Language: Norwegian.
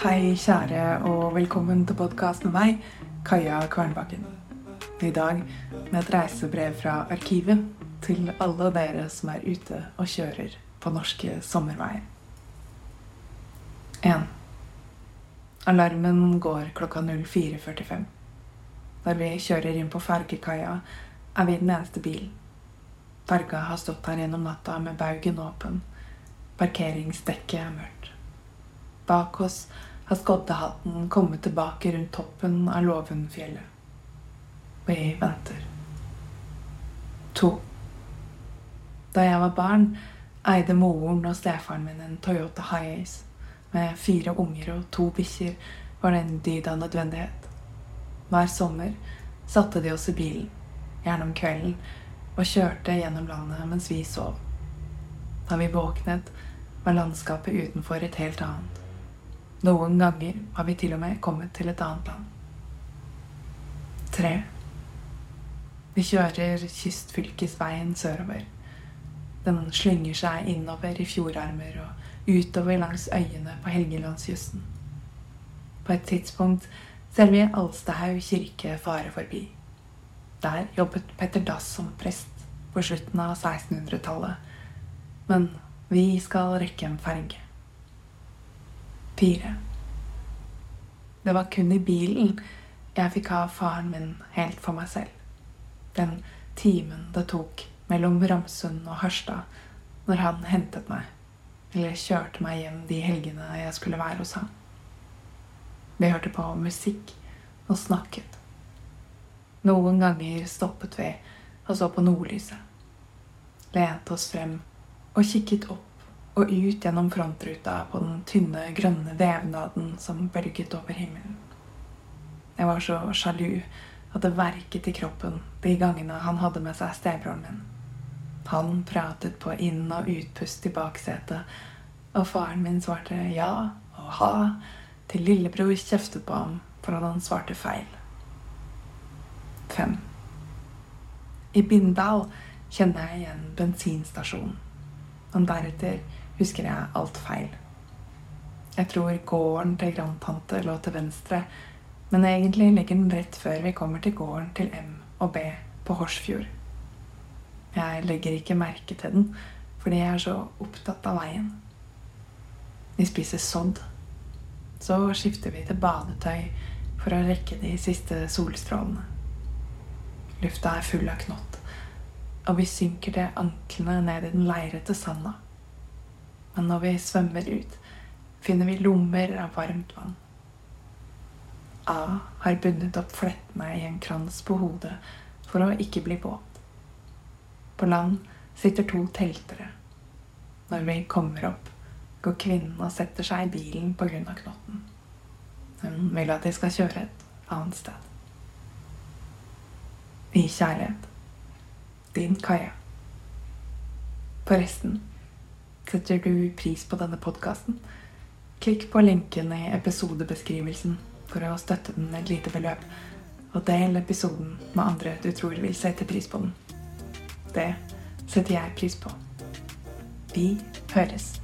Hei, kjære, og velkommen til podkast med meg, Kaja Kvernbakken. I dag med et reisebrev fra arkivet til alle dere som er ute og kjører på norske sommerveier. 1. Alarmen går klokka 04.45. Når vi kjører inn på fergekaia, er vi den eneste bilen. Ferga har stått her gjennom natta med baugen åpen. Parkeringsdekket er mørkt. Bak oss har skoddehatten kommet tilbake rundt toppen av Låvenfjellet. Vi venter. To. Da jeg var barn, eide moren og stefaren min en Toyota Hiace. Med fire unger og to bikkjer var det en dyd av nødvendighet. Hver sommer satte de oss i bilen, gjerne om kvelden, og kjørte gjennom landet mens vi sov. Da vi våknet, var landskapet utenfor et helt annet. Noen ganger har vi til og med kommet til et annet land. Tre. Vi kjører kystfylkesveien sørover. Den slynger seg innover i fjordarmer og utover langs øyene på Helgelandskysten. På et tidspunkt ser vi Alstahaug kirke fare forbi. Der jobbet Petter Dass som prest på slutten av 1600-tallet. Men vi skal rekke en ferge. Fire. Det var kun i bilen jeg fikk ha faren min helt for meg selv. Den timen det tok mellom Ramsund og Harstad når han hentet meg, eller kjørte meg hjem de helgene jeg skulle være hos ham. Vi hørte på musikk og snakket. Noen ganger stoppet vi og så på nordlyset. Lente oss frem og kikket opp og ut gjennom frontruta på den tynne, grønne vevnaden som bølget over himmelen. Jeg var så sjalu at det verket i kroppen de gangene han hadde med seg stebroren min. Han pratet på inn- og utpust i baksetet, og faren min svarte ja og ha til lillebror kjeftet på ham for at han svarte feil. Fem. I Bindal kjenner jeg igjen bensinstasjonen. Og deretter husker jeg alt feil. Jeg tror gården til grandtante lå til venstre, men egentlig ligger den rett før vi kommer til gården til M og B på Horsfjord. Jeg legger ikke merke til den fordi jeg er så opptatt av veien. Vi spiser sodd. Så skifter vi til badetøy for å rekke de siste solstrålene. Lufta er full av knott, og vi synker til anklene ned i den leirete sanda men når vi svømmer ut, finner vi lommer av varmt vann. A har bundet opp flettene i en krans på hodet for å ikke bli våt. På land sitter to teltere. Når vi kommer opp, går kvinnen og setter seg i bilen pga. knotten. Hun vil at de skal kjøre et annet sted. I kjærlighet. Din Kaja. Forresten Setter du pris på denne podkasten? Klikk på lenken i episodebeskrivelsen for å støtte den et lite beløp. Og del episoden med andre du tror vil sette pris på den. Det setter jeg pris på. Vi høres.